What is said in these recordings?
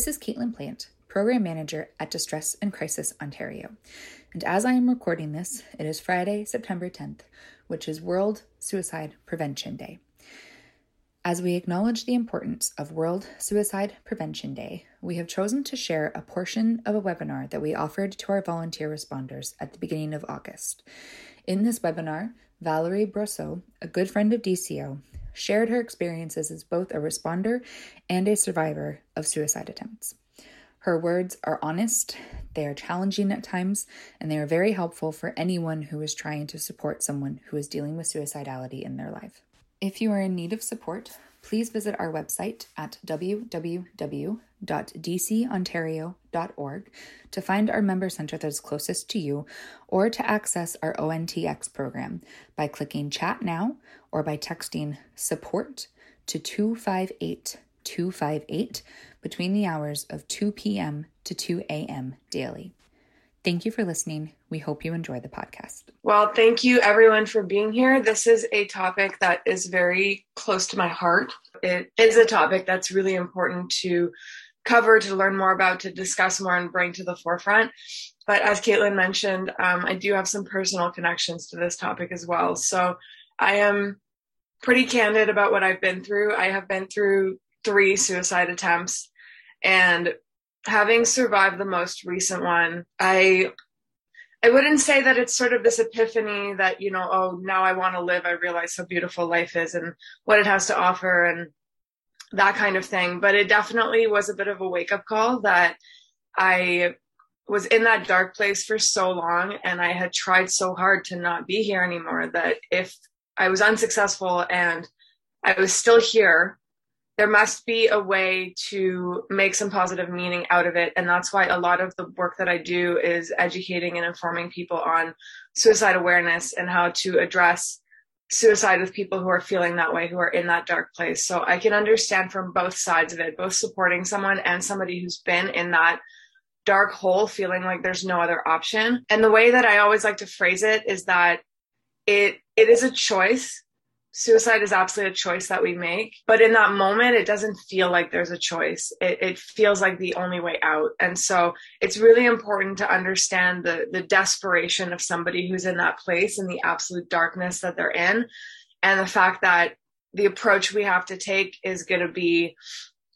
This is Caitlin Plant, Program Manager at Distress and Crisis Ontario. And as I am recording this, it is Friday, September 10th, which is World Suicide Prevention Day. As we acknowledge the importance of World Suicide Prevention Day, we have chosen to share a portion of a webinar that we offered to our volunteer responders at the beginning of August. In this webinar, Valerie Brosseau, a good friend of DCO, shared her experiences as both a responder and a survivor of suicide attempts. Her words are honest, they are challenging at times, and they are very helpful for anyone who is trying to support someone who is dealing with suicidality in their life. If you are in need of support, please visit our website at www.dcontario.org to find our member center that is closest to you or to access our ONTX program by clicking Chat Now or by texting support to 258 258 between the hours of 2 p.m. to 2 a.m. daily. Thank you for listening. We hope you enjoy the podcast. Well, thank you everyone for being here. This is a topic that is very close to my heart. It is a topic that's really important to cover, to learn more about, to discuss more, and bring to the forefront. But as Caitlin mentioned, um, I do have some personal connections to this topic as well. So I am pretty candid about what I've been through. I have been through three suicide attempts and having survived the most recent one, I I wouldn't say that it's sort of this epiphany that, you know, oh, now I want to live. I realize how beautiful life is and what it has to offer and that kind of thing. But it definitely was a bit of a wake up call that I was in that dark place for so long and I had tried so hard to not be here anymore that if I was unsuccessful and I was still here, there must be a way to make some positive meaning out of it. And that's why a lot of the work that I do is educating and informing people on suicide awareness and how to address suicide with people who are feeling that way, who are in that dark place. So I can understand from both sides of it, both supporting someone and somebody who's been in that dark hole, feeling like there's no other option. And the way that I always like to phrase it is that it it is a choice suicide is absolutely a choice that we make but in that moment it doesn't feel like there's a choice. It, it, feels like the only way out. And so it's really important to understand the the desperation of somebody who's in that place and the absolute darkness that they're in and the fact that the approach we have to take is going to be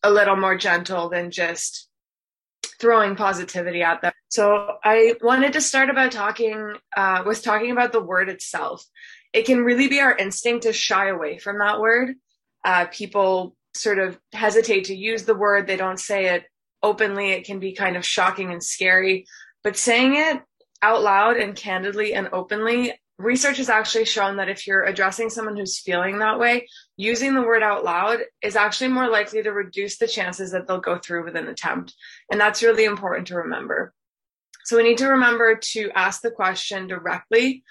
a little more gentle than just throwing positivity at them so i wanted to start about talking uh, with talking about the word itself it can really be our instinct to shy away from that word. Uh, people sort of hesitate to use the word, they don't say it openly. It can be kind of shocking and scary. But saying it out loud and candidly and openly, research has actually shown that if you're addressing someone who's feeling that way, using the word out loud is actually more likely to reduce the chances that they'll go through with an attempt. And that's really important to remember. So we need to remember to ask the question directly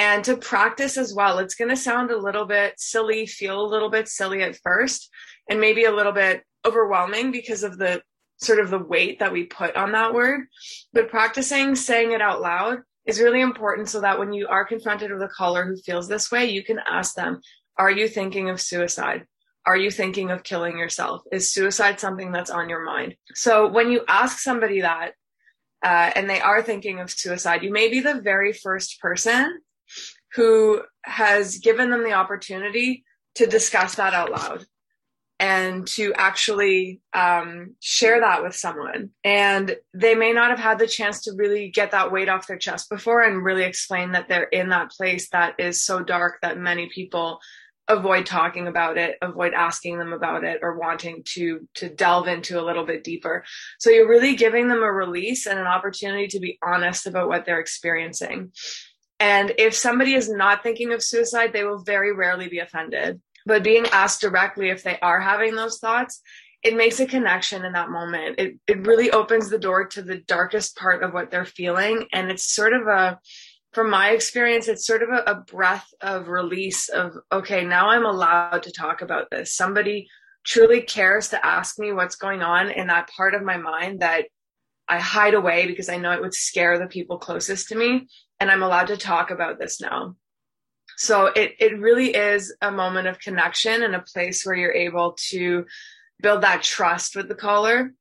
and to practice as well. It's going to sound a little bit silly, feel a little bit silly at first, and maybe a little bit overwhelming because of the sort of the weight that we put on that word. But practicing saying it out loud is really important so that when you are confronted with a caller who feels this way, you can ask them, Are you thinking of suicide? Are you thinking of killing yourself? Is suicide something that's on your mind? So when you ask somebody that, uh, and they are thinking of suicide, you may be the very first person who has given them the opportunity to discuss that out loud and to actually um, share that with someone. And they may not have had the chance to really get that weight off their chest before and really explain that they're in that place that is so dark that many people avoid talking about it avoid asking them about it or wanting to to delve into a little bit deeper so you're really giving them a release and an opportunity to be honest about what they're experiencing and if somebody is not thinking of suicide they will very rarely be offended. But being asked directly if they are having those thoughts it makes a connection in that moment. It, it really opens the door to the darkest part of what they're feeling. And it's sort of a from my experience it's sort of a, a breath of release of okay now i'm allowed to talk about this. Somebody truly cares to ask me what's going on in that part of my mind that I hide away because I know it would scare the people closest to me. And I'm allowed to talk about this now. So it, it really is a moment of connection and a place where you're able to build that trust with the caller.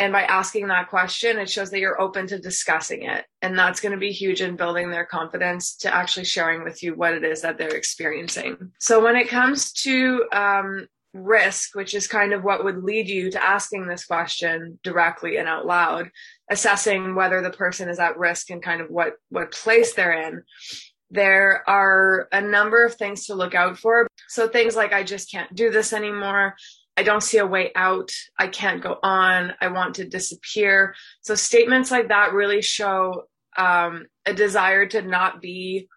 And by asking that question, it shows that you're open to discussing it. And that's going to be huge in building their confidence to actually sharing with you what it is that they're experiencing. So when it comes to um, risk, which is kind of what would lead you to asking this question directly and out loud, assessing whether the person is at risk and kind of what, what place they're in there are a number of things to look out for. So things like, I just can't do this anymore. I don't see a way out. I can't go on. I want to disappear. So statements like that really show um, a desire to not be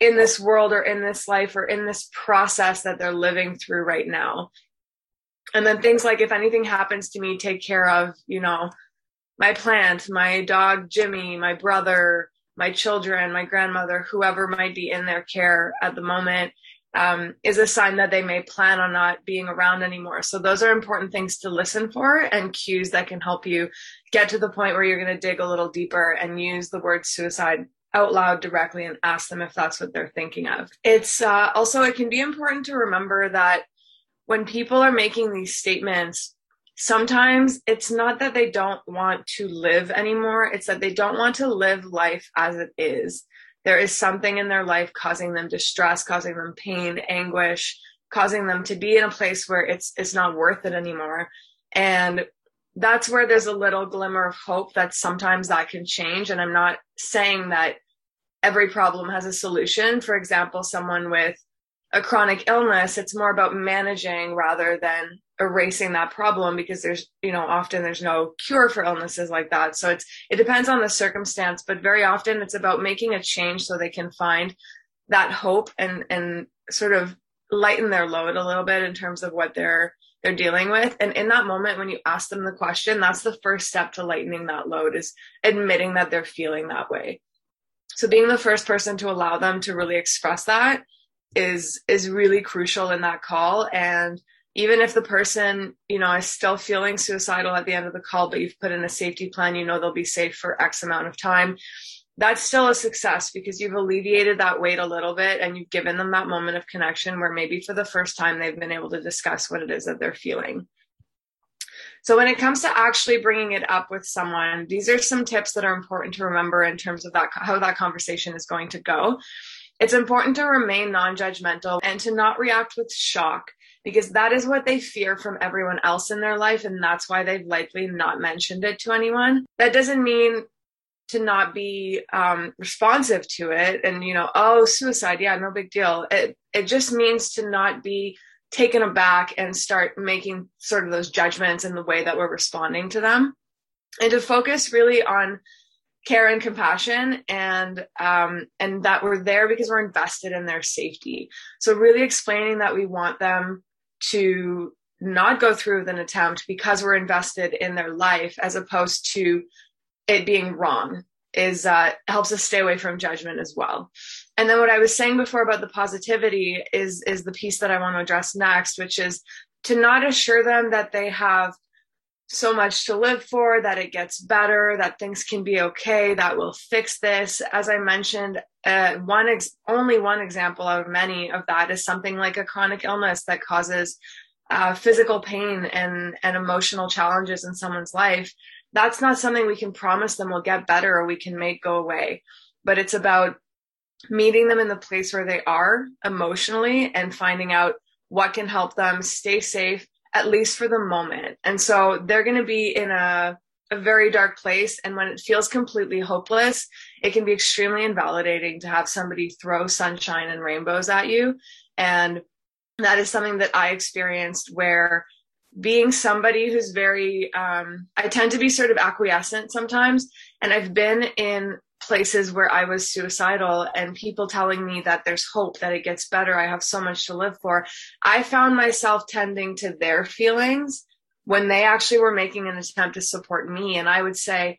in this world or in this life or in this process that they're living through right now. And then things like, if anything happens to me, take care of, you know, my plant, my dog, Jimmy, my brother, my children, my grandmother, whoever might be in their care at the moment, um, is a sign that they may plan on not being around anymore. So those are important things to listen for and cues that can help you get to the point where you're going to dig a little deeper and use the word suicide out loud directly and ask them if that's what they're thinking of. It's uh, also, it can be important to remember that when people are making these statements, sometimes it's not that they don't want to live anymore, it's that they don't want to live life as it is. There is something in their life causing them distress, causing them pain, anguish, causing them to be in a place where it's it's not worth it anymore. And that's where there's a little glimmer of hope that sometimes that can change. And I'm not saying that every problem has a solution. For example, someone with a chronic illness, it's more about managing rather than erasing that problem because there's you know often there's no cure for illnesses like that. So it's it depends on the circumstance but very often it's about making a change so they can find that hope and and sort of lighten their load a little bit in terms of what they're they're dealing with. And in that moment when you ask them the question that's the first step to lightening that load is admitting that they're feeling that way so being the first person to allow them to really express that is is really crucial in that call. And even if the person you know is still feeling suicidal at the end of the call but you've put in a safety plan you know they'll be safe for x amount of time that's still a success because you've alleviated that weight a little bit and you've given them that moment of connection where maybe for the first time they've been able to discuss what it is that they're feeling so when it comes to actually bringing it up with someone these are some tips that are important to remember in terms of that how that conversation is going to go it's important to remain non-judgmental and to not react with shock because that is what they fear from everyone else in their life. And that's why they've likely not mentioned it to anyone. That doesn't mean to not be um, responsive to it and, you know, oh, suicide. Yeah, no big deal. It, it just means to not be taken aback and start making sort of those judgments in the way that we're responding to them. And to focus really on care and compassion and um, and that we're there because we're invested in their safety. So really explaining that we want them to not go through with an attempt because we're invested in their life as opposed to it being wrong is uh, helps us stay away from judgment as well and then what i was saying before about the positivity is is the piece that i want to address next which is to not assure them that they have so much to live for, that it gets better, that things can be okay, that we'll fix this. As I mentioned, uh, one ex- only one example out of many of that is something like a chronic illness that causes uh, physical pain and and emotional challenges in someone's life. That's not something we can promise them will get better or we can make go away. But it's about meeting them in the place where they are emotionally and finding out what can help them stay safe at least for the moment. And so they're going to be in a, a very dark place. And when it feels completely hopeless, it can be extremely invalidating to have somebody throw sunshine and rainbows at you. And that is something that I experienced where being somebody who's very, um, I tend to be sort of acquiescent sometimes. And I've been in places where I was suicidal and people telling me that there's hope, that it gets better, I have so much to live for. I found myself tending to their feelings when they actually were making an attempt to support me. And I would say,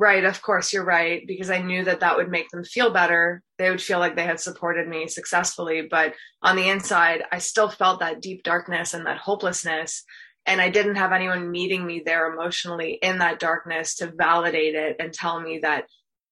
Right, of course, you're right, because I knew that that would make them feel better. They would feel like they had supported me successfully. But on the inside, I still felt that deep darkness and that hopelessness. And I didn't have anyone meeting me there emotionally in that darkness to validate it and tell me that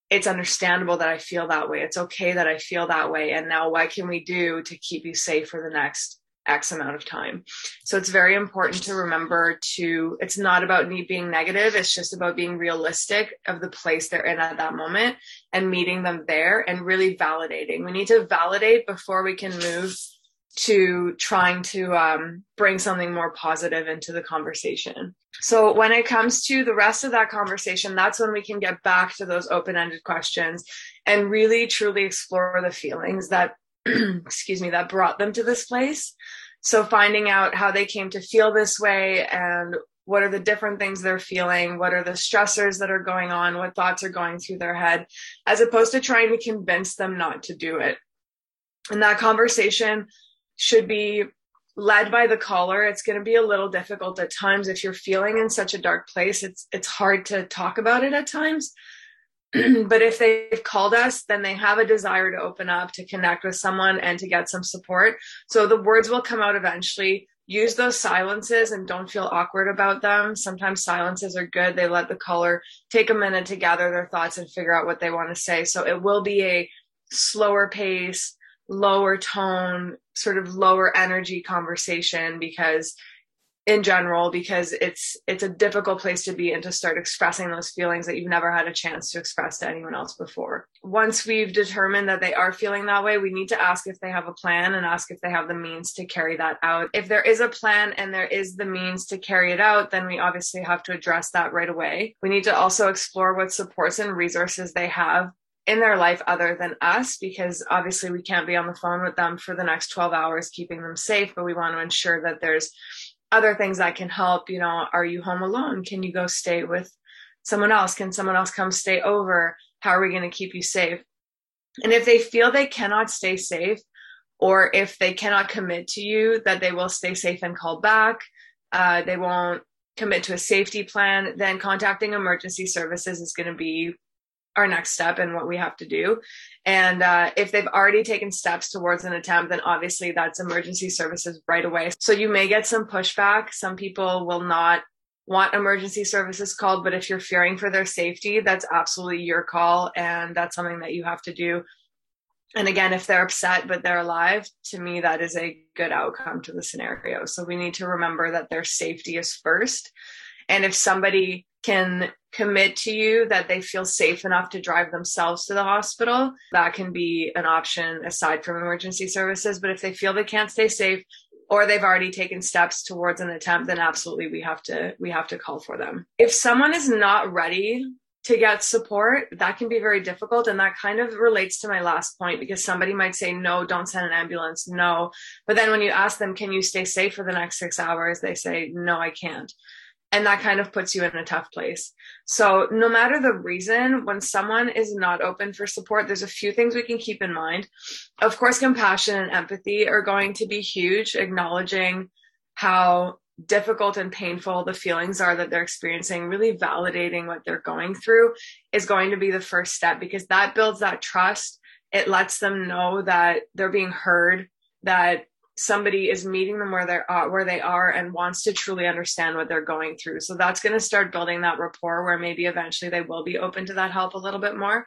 it's understandable that I feel that way. It's okay that I feel that way. And now what can we do to keep you safe for the next X amount of time? So it's very important to remember to, it's not about me being negative. It's just about being realistic of the place they're in at that moment and meeting them there and really validating. We need to validate before we can move to trying to um, bring something more positive into the conversation. So when it comes to the rest of that conversation, that's when we can get back to those open-ended questions and really truly explore the feelings that, excuse me, that brought them to this place. So finding out how they came to feel this way and what are the different things they're feeling what are the stressors that are going on what thoughts are going through their head as opposed to trying to convince them not to do it and that conversation should be led by the caller. It's going to be a little difficult at times. If you're feeling in such a dark place it's it's hard to talk about it at times. But if they've called us then they have a desire to open up to connect with someone and to get some support. So the words will come out eventually. Use those silences and don't feel awkward about them. Sometimes silences are good. They let the caller take a minute to gather their thoughts and figure out what they want to say. So it will be a slower pace lower tone, sort of lower energy conversation because in general because it's it's a difficult place to be and to start expressing those feelings that you've never had a chance to express to anyone else before. Once we've determined that they are feeling that way, we need to ask if they have a plan and ask if they have the means to carry that out. If there is a plan and there is the means to carry it out, then we obviously have to address that right away. We need to also explore what supports and resources they have in their life other than us because obviously we can't be on the phone with them for the next 12 hours keeping them safe but we want to ensure that there's other things that can help. You know are you home alone? Can you go stay with someone else? Can someone else come stay over? How are we going to keep you safe? And if they feel they cannot stay safe or if they cannot commit to you that they will stay safe and call back uh, they won't commit to a safety plan then contacting emergency services is going to be our next step and what we have to do. And uh, if they've already taken steps towards an attempt, then obviously that's emergency services right away. So you may get some pushback. Some people will not want emergency services called, but if you're fearing for their safety, that's absolutely your call. And that's something that you have to do. And again, if they're upset but they're alive, to me, that is a good outcome to the scenario. So we need to remember that their safety is first. And if somebody can commit to you that they feel safe enough to drive themselves to the hospital, that can be an option aside from emergency services. But if they feel they can't stay safe or they've already taken steps towards an attempt, then absolutely we have to we have to call for them. If someone is not ready to get support, that can be very difficult. And that kind of relates to my last point because somebody might say, no, don't send an ambulance. No. But then when you ask them, can you stay safe for the next six hours? They say, no, I can't and that kind of puts you in a tough place. So, no matter the reason, when someone is not open for support, there's a few things we can keep in mind. Of course, compassion and empathy are going to be huge, acknowledging how difficult and painful the feelings are that they're experiencing, really validating what they're going through is going to be the first step because that builds that trust. It lets them know that they're being heard, that somebody is meeting them where they're uh, where they are and wants to truly understand what they're going through. So that's going to start building that rapport where maybe eventually they will be open to that help a little bit more.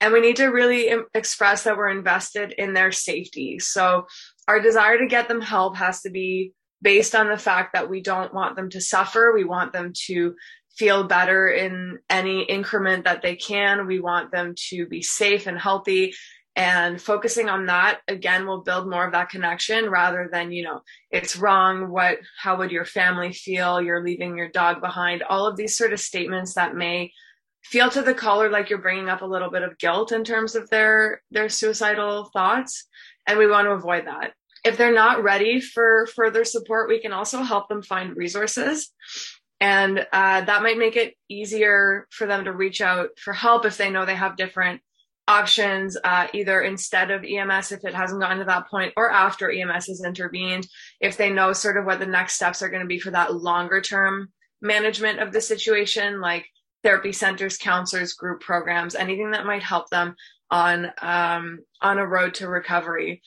And we need to really express that we're invested in their safety. So our desire to get them help has to be based on the fact that we don't want them to suffer. We want them to feel better in any increment that they can. We want them to be safe and healthy. And focusing on that again will build more of that connection rather than, you know, it's wrong. What, how would your family feel? You're leaving your dog behind. All of these sort of statements that may feel to the caller like you're bringing up a little bit of guilt in terms of their, their suicidal thoughts. And we want to avoid that if they're not ready for further support, we can also help them find resources. And uh, that might make it easier for them to reach out for help if they know they have different options, uh, either instead of EMS if it hasn't gotten to that point, or after EMS has intervened, if they know sort of what the next steps are going to be for that longer term management of the situation, like therapy centers, counselors, group programs, anything that might help them on um, on a road to recovery.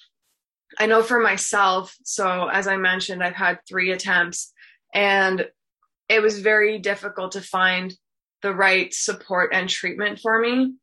I know for myself, so as I mentioned, I've had three attempts and it was very difficult to find the right support and treatment for me.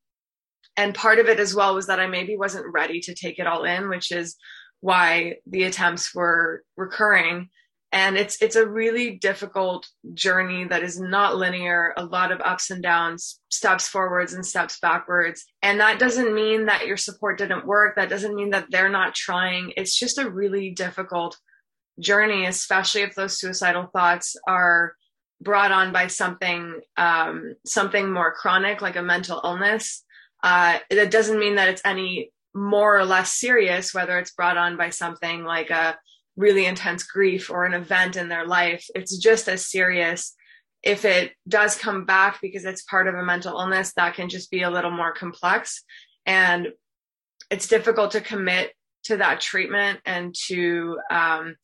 And part of it as well was that I maybe wasn't ready to take it all in, which is why the attempts were recurring. And it's it's a really difficult journey that is not linear a lot of ups and downs steps forwards and steps backwards. And that doesn't mean that your support didn't work. That doesn't mean that they're not trying. It's just a really difficult journey especially if those suicidal thoughts are brought on by something um, something more chronic like a mental illness uh, it doesn't mean that it's any more or less serious whether it's brought on by something like a really intense grief or an event in their life, it's just as serious. If it does come back because it's part of a mental illness, that can just be a little more complex. And it's difficult to commit to that treatment and to um,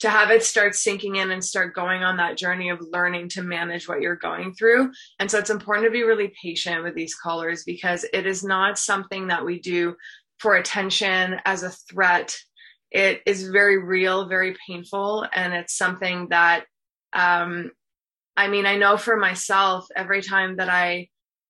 to have it start sinking in and start going on that journey of learning to manage what you're going through. And so it's important to be really patient with these callers because it is not something that we do for attention as a threat it is very real, very painful, and it's something that um, I mean, I know for myself, every time that I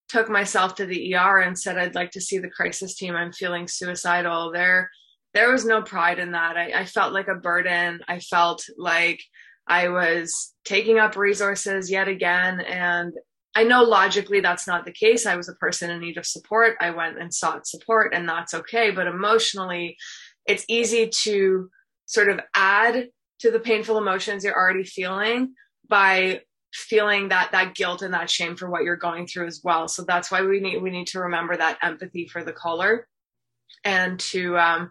took myself to the ER and said I'd like to see the crisis team, I'm feeling suicidal. There, there was no pride in that. I, I felt like a burden. I felt like I was taking up resources yet again, and I know logically that's not the case. I was a person in need of support. I went and sought support, and that's okay. But emotionally, it's easy to sort of add to the painful emotions you're already feeling by feeling that that guilt and that shame for what you're going through as well so that's why we need we need to remember that empathy for the caller and to um,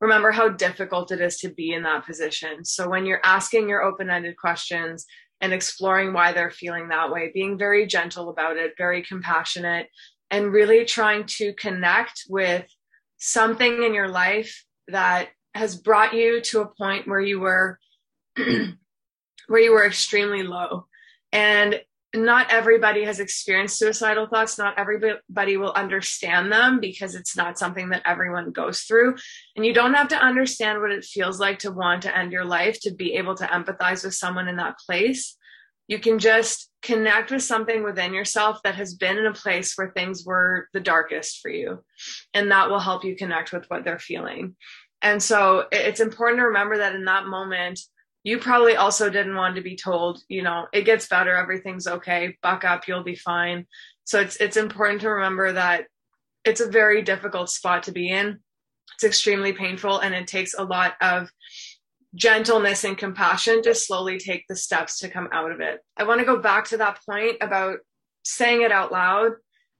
remember how difficult it is to be in that position. So when you're asking your open-ended questions and exploring why they're feeling that way being very gentle about it very compassionate and really trying to connect with something in your life that has brought you to a point where you were where you were extremely low. And not everybody has experienced suicidal thoughts not everybody will understand them because it's not something that everyone goes through and you don't have to understand what it feels like to want to end your life to be able to empathize with someone in that place you can just connect with something within yourself that has been in a place where things were the darkest for you. And that will help you connect with what they're feeling. And so it's important to remember that in that moment, you probably also didn't want to be told, you know, it gets better, everything's okay, buck up, you'll be fine. So it's it's important to remember that it's a very difficult spot to be in. It's extremely painful and it takes a lot of gentleness and compassion to slowly take the steps to come out of it. I want to go back to that point about saying it out loud.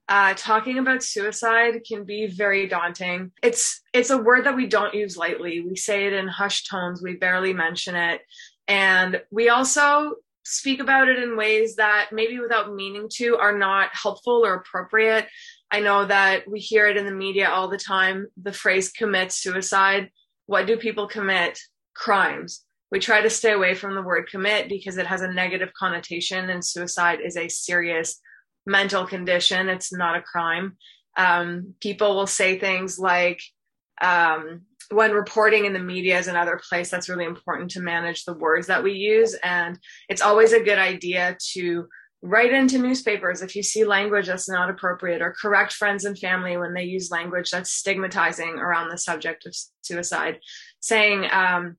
Uh, talking about suicide can be very daunting. It's it's a word that we don't use lightly. We say it in hushed tones. We barely mention it, and we also speak about it in ways that maybe without meaning to are not helpful or appropriate. I know that we hear it in the media all the time. The phrase "commit suicide." What do people commit? crimes. We try to stay away from the word commit because it has a negative connotation, and suicide is a serious mental condition. It's not a crime. Um, people will say things like, um, when reporting in the media is another place that's really important to manage the words that we use. And it's always a good idea to write into newspapers if you see language that's not appropriate or correct friends and family when they use language that's stigmatizing around the subject of suicide. Saying um,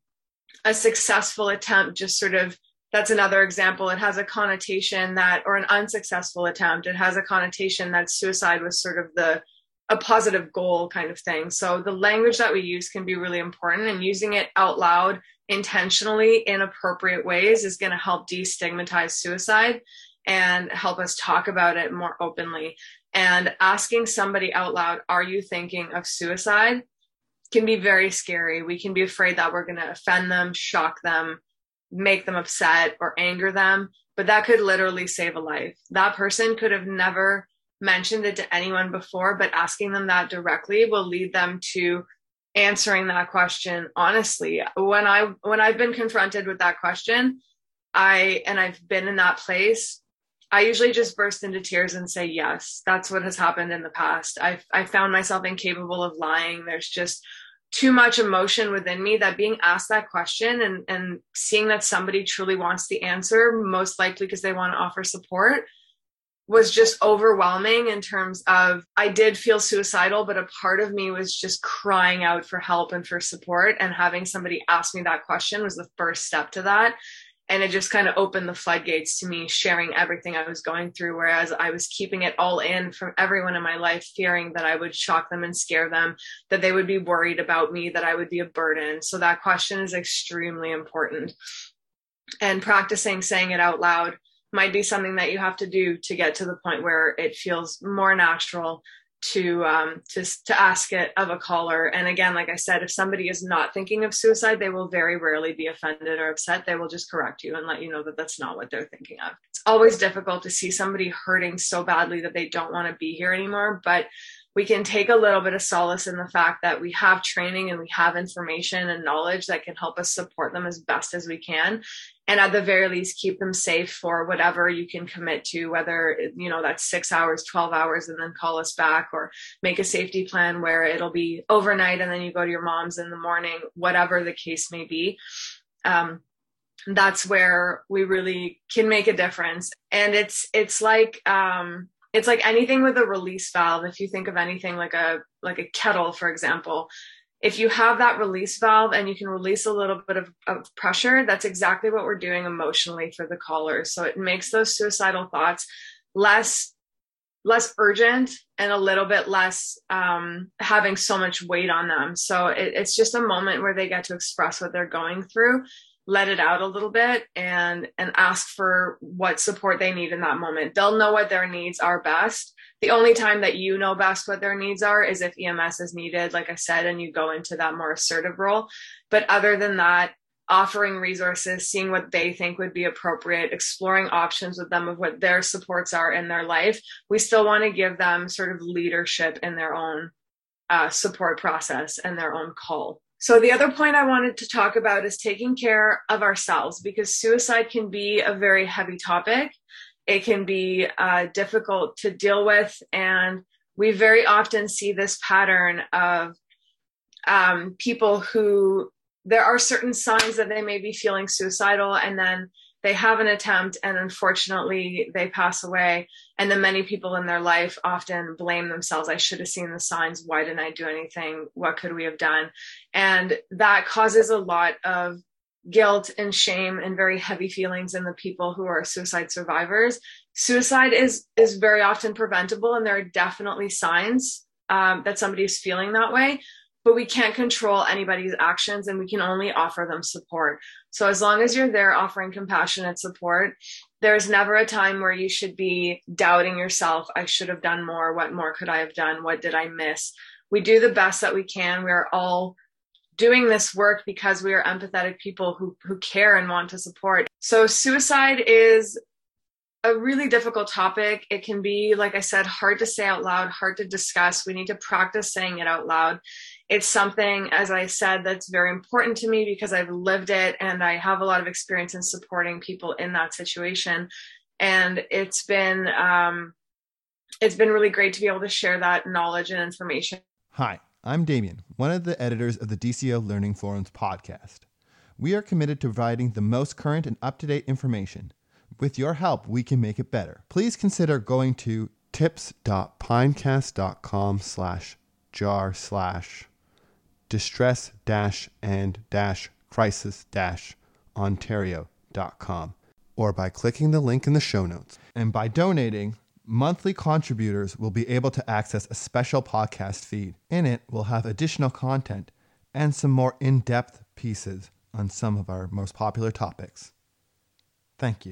a successful attempt just sort of that's another example. It has a connotation that, or an unsuccessful attempt, it has a connotation that suicide was sort of the a positive goal kind of thing. So the language that we use can be really important and using it out loud intentionally in appropriate ways is going to help destigmatize suicide and help us talk about it more openly. And asking somebody out loud, are you thinking of suicide? can be very scary. We can be afraid that we're going to offend them, shock them, make them upset, or anger them. But that could literally save a life. That person could have never mentioned it to anyone before, but asking them that directly will lead them to answering that question honestly. When I when I've been confronted with that question, I and I've been in that place, I usually just burst into tears and say yes. That's what has happened in the past. I I found myself incapable of lying. There's just too much emotion within me that being asked that question and and seeing that somebody truly wants the answer, most likely because they want to offer support, was just overwhelming in terms of I did feel suicidal, but a part of me was just crying out for help and for support. And having somebody ask me that question was the first step to that. And it just kind of opened the floodgates to me sharing everything I was going through. Whereas I was keeping it all in from everyone in my life, fearing that I would shock them and scare them, that they would be worried about me, that I would be a burden. So that question is extremely important. And practicing saying it out loud might be something that you have to do to get to the point where it feels more natural to um, to to ask it of a caller. And again, like I said, if somebody is not thinking of suicide, they will very rarely be offended or upset. They will just correct you and let you know that that's not what they're thinking of. It's always difficult to see somebody hurting so badly that they don't want to be here anymore, but we can take a little bit of solace in the fact that we have training and we have information and knowledge that can help us support them as best as we can and at the very least keep them safe for whatever you can commit to whether you know that's 6 hours 12 hours and then call us back or make a safety plan where it'll be overnight and then you go to your mom's in the morning whatever the case may be. Um, that's where we really can make a difference. And it's it's like um, it's like anything with a release valve. If you think of anything like a like a kettle for example if you have that release valve and you can release a little bit of, of pressure that's exactly what we're doing emotionally for the callers. so it makes those suicidal thoughts less less urgent and a little bit less um, having so much weight on them so it, it's just a moment where they get to express what they're going through let it out a little bit and and ask for what support they need in that moment they'll know what their needs are best the only time that you know best what their needs are is if ems is needed like i said and you go into that more assertive role but other than that offering resources seeing what they think would be appropriate exploring options with them of what their supports are in their life we still want to give them sort of leadership in their own uh, support process and their own call so, the other point I wanted to talk about is taking care of ourselves because suicide can be a very heavy topic. It can be uh, difficult to deal with. And we very often see this pattern of um, people who there are certain signs that they may be feeling suicidal and then they have an attempt and unfortunately they pass away. And then many people in their life often blame themselves. I should have seen the signs. Why didn't i do anything? What could we have done? And that causes a lot of guilt and shame and very heavy feelings in the people who are suicide survivors suicide is is very often preventable and there are definitely signs um, that somebody is feeling that way but we can't control anybody's actions and we can only offer them support. So as long as you're there offering compassionate support, there's never a time where you should be doubting yourself. I should have done more. What more could I have done? What did I miss? We do the best that we can. We're all doing this work because we are empathetic people who, who care and want to support. So suicide is a really difficult topic. It can be, like I said, hard to say out loud, hard to discuss. We need to practice saying it out loud it's something, as I said, that's very important to me because I've lived it and I have a lot of experience in supporting people in that situation. And it's been, um, it's been really great to be able to share that knowledge and information. Hi. I'm Damien, one of the editors of the DCO Learning Forums podcast. We are committed to providing the most current and up to date information. With your help, we can make it better. Please consider going to tips.pinecast.com slash jar slash distress dash and dash crisis dash ontario.com or by clicking the link in the show notes. And by donating, monthly contributors will be able to access a special podcast feed. In it, we'll have additional content and some more in depth pieces on some of our most popular topics. Thank you.